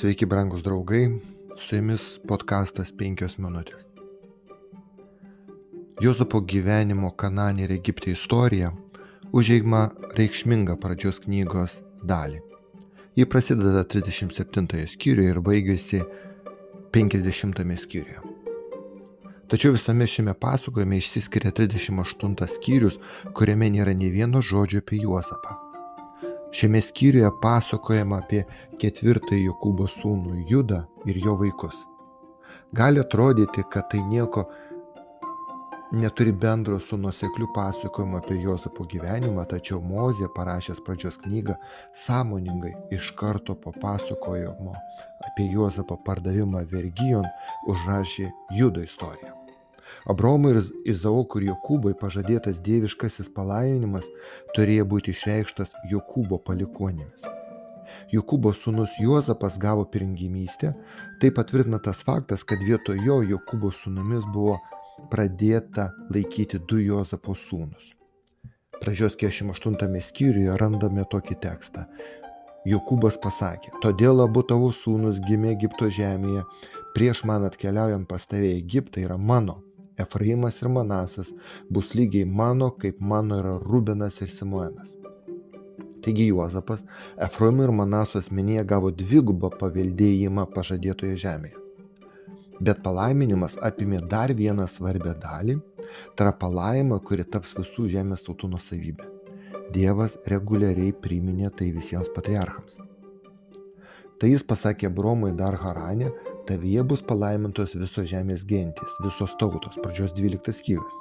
Sveiki, brangus draugai, su jumis podkastas 5 minutės. Jozapo gyvenimo Kananė ir Egipte istorija užeigma reikšmingą pradžios knygos dalį. Ji prasideda 37 skyriuje ir baigėsi 50 skyriuje. Tačiau visame šiame pasakojime išsiskiria 38 skyrius, kuriame nėra nei vieno žodžio apie Juozapą. Šiame skyriuje pasakojama apie ketvirtąjį Jokūbo sūnų Judą ir jo vaikus. Gali atrodyti, kad tai nieko neturi bendro su nusekliu pasakojimu apie Jozapo gyvenimą, tačiau Mozė parašęs pradžios knygą sąmoningai iš karto po pasakojimo apie Jozapo pardavimą vergijon užrašė Judo istoriją. Abromui ir Izaokui ir Jokūbai pažadėtas dieviškasis palaiminimas turėjo būti išreikštas Jokūbo palikonėmis. Jokūbo sūnus Juozapas gavo pirmgimystę, tai patvirtina tas faktas, kad vietoj jo Jokūbo sūnumis buvo pradėta laikyti du Juozapo sūnus. Pradžios 48 skyriuje randame tokį tekstą. Jokūbas pasakė, todėl abu tavo sūnus gimė Egipto žemėje, prieš man atkeliaujant pas tave Egiptą yra mano, Efraimas ir Manasas bus lygiai mano, kaip mano yra Rubenas ir Simoenas. Taigi Juozapas Efraimo ir Manaso asmenyje gavo dvigubą paveldėjimą pažadėtoje žemėje. Bet palaiminimas apimė dar vieną svarbę dalį, tai yra palaima, kuri taps visų žemės tautų nusavybė. Dievas reguliariai priminė tai visiems patriarchams. Tai jis pasakė Bromui dar Haranė, tavyje bus palaimintos visos žemės gentys, visos tautos, pradžios 12 skyrius.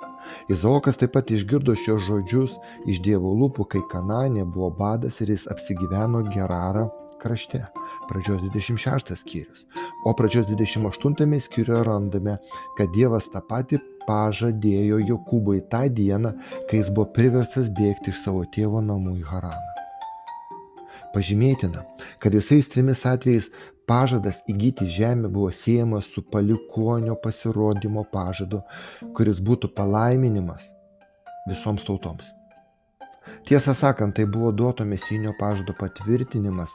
Izaokas taip pat išgirdo šios žodžius iš Dievo lūpų, kai Kananė buvo badas ir jis apsigyveno Gerarą krašte, pradžios 26 skyrius. O pradžios 28 skyriuje randame, kad Dievas tą patį pažadėjo Jokūbui tą dieną, kai jis buvo priverstas bėgti iš savo tėvo namų į Haraną. Pažymėtina, kad visais trimis atvejais pažadas įgyti žemę buvo siejamas su palikonio pasirodymo pažadu, kuris būtų palaiminimas visoms tautoms. Tiesą sakant, tai buvo duoto mesinio pažado patvirtinimas,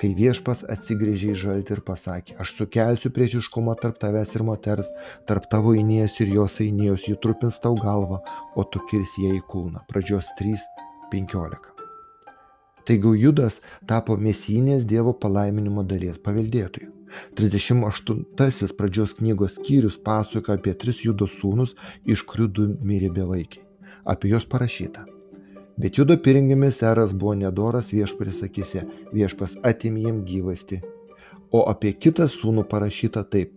kai viešpas atsigrėžė į žaltį ir pasakė, aš sukelsiu priešiškumą tarp tavęs ir moters, tarp tavo įnėjos ir jos įnėjos, jų trupins tau galvą, o tu kirsi ją į kūną. Pradžios 3.15. Taigi Judas tapo mesinės Dievo palaiminimo dalies paveldėtoju. 38 pradžios knygos skyrius pasakoja apie tris Judo sūnus, iš kurių du mirė bevaikiai. Apie juos parašyta. Bet Judo piringimis eras buvo nedoras viešpatis akise, viešpas atimė jiem gyvasti. O apie kitą sūnų parašyta taip,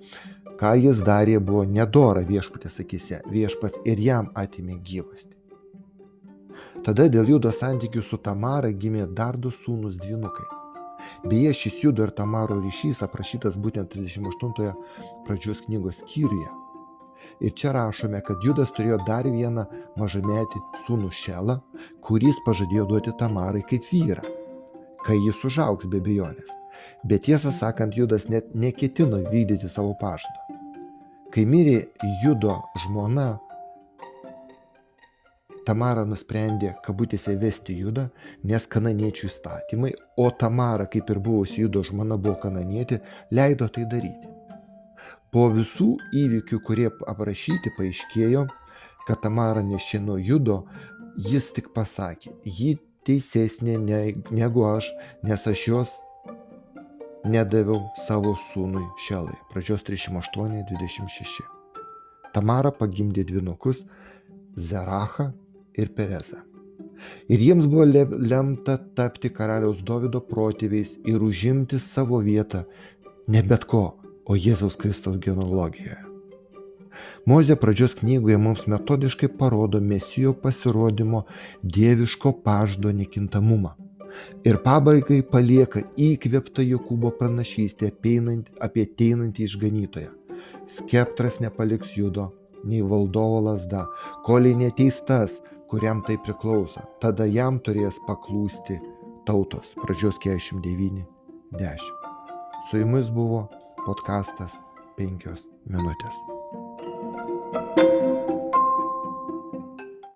ką jis darė buvo nedora viešpatis akise, viešpas ir jam atimė gyvasti. Tada dėl Judo santykių su Tamara gimė dar du sūnus dvinukai. Beje, šis Judo ir Tamaro ryšys aprašytas būtent 38 pradžios knygos skyriuje. Ir čia rašome, kad Judas turėjo dar vieną mažametį sūnų Šelą, kuris pažadėjo duoti Tamarai kaip vyrą, kai jis užaugs be bejonės. Bet tiesą sakant, Judas net neketino vykdyti savo pažado. Kai mirė Judo žmona, Tamara nusprendė kabutėse vesti Judą, nes kananiečių įstatymai, o Tamara, kaip ir buvusi Judo žmona buvo kananietė, leido tai daryti. Po visų įvykių, kurie aprašyti, paaiškėjo, kad Tamara nešino Judo, jis tik pasakė, ji teisesnė negu aš, nes aš jos nedaviau savo sūnui Šelai. Pradžios 38-26. Tamara pagimdė dvinukus Zerachą ir Perezą. Ir jiems buvo lemta tapti karaliaus Davido protėviais ir užimti savo vietą ne bet ko, o Jėzaus Kristaus genealogijoje. Mozė pradžios knygoje mums metodiškai parodo mesijo pasirodymo dieviško paždo nekintamumą. Ir pabaigai palieka įkvėptą Jokūbo pranašystę apie ateinantį išganytoją. Skeptras nepaliks judo, nei valdovo lasda, koliai neteistas, kuriam tai priklauso, tada jam turės paklūsti tautos. Pradžios 49.10. Su jumis buvo podkastas 5 minutės.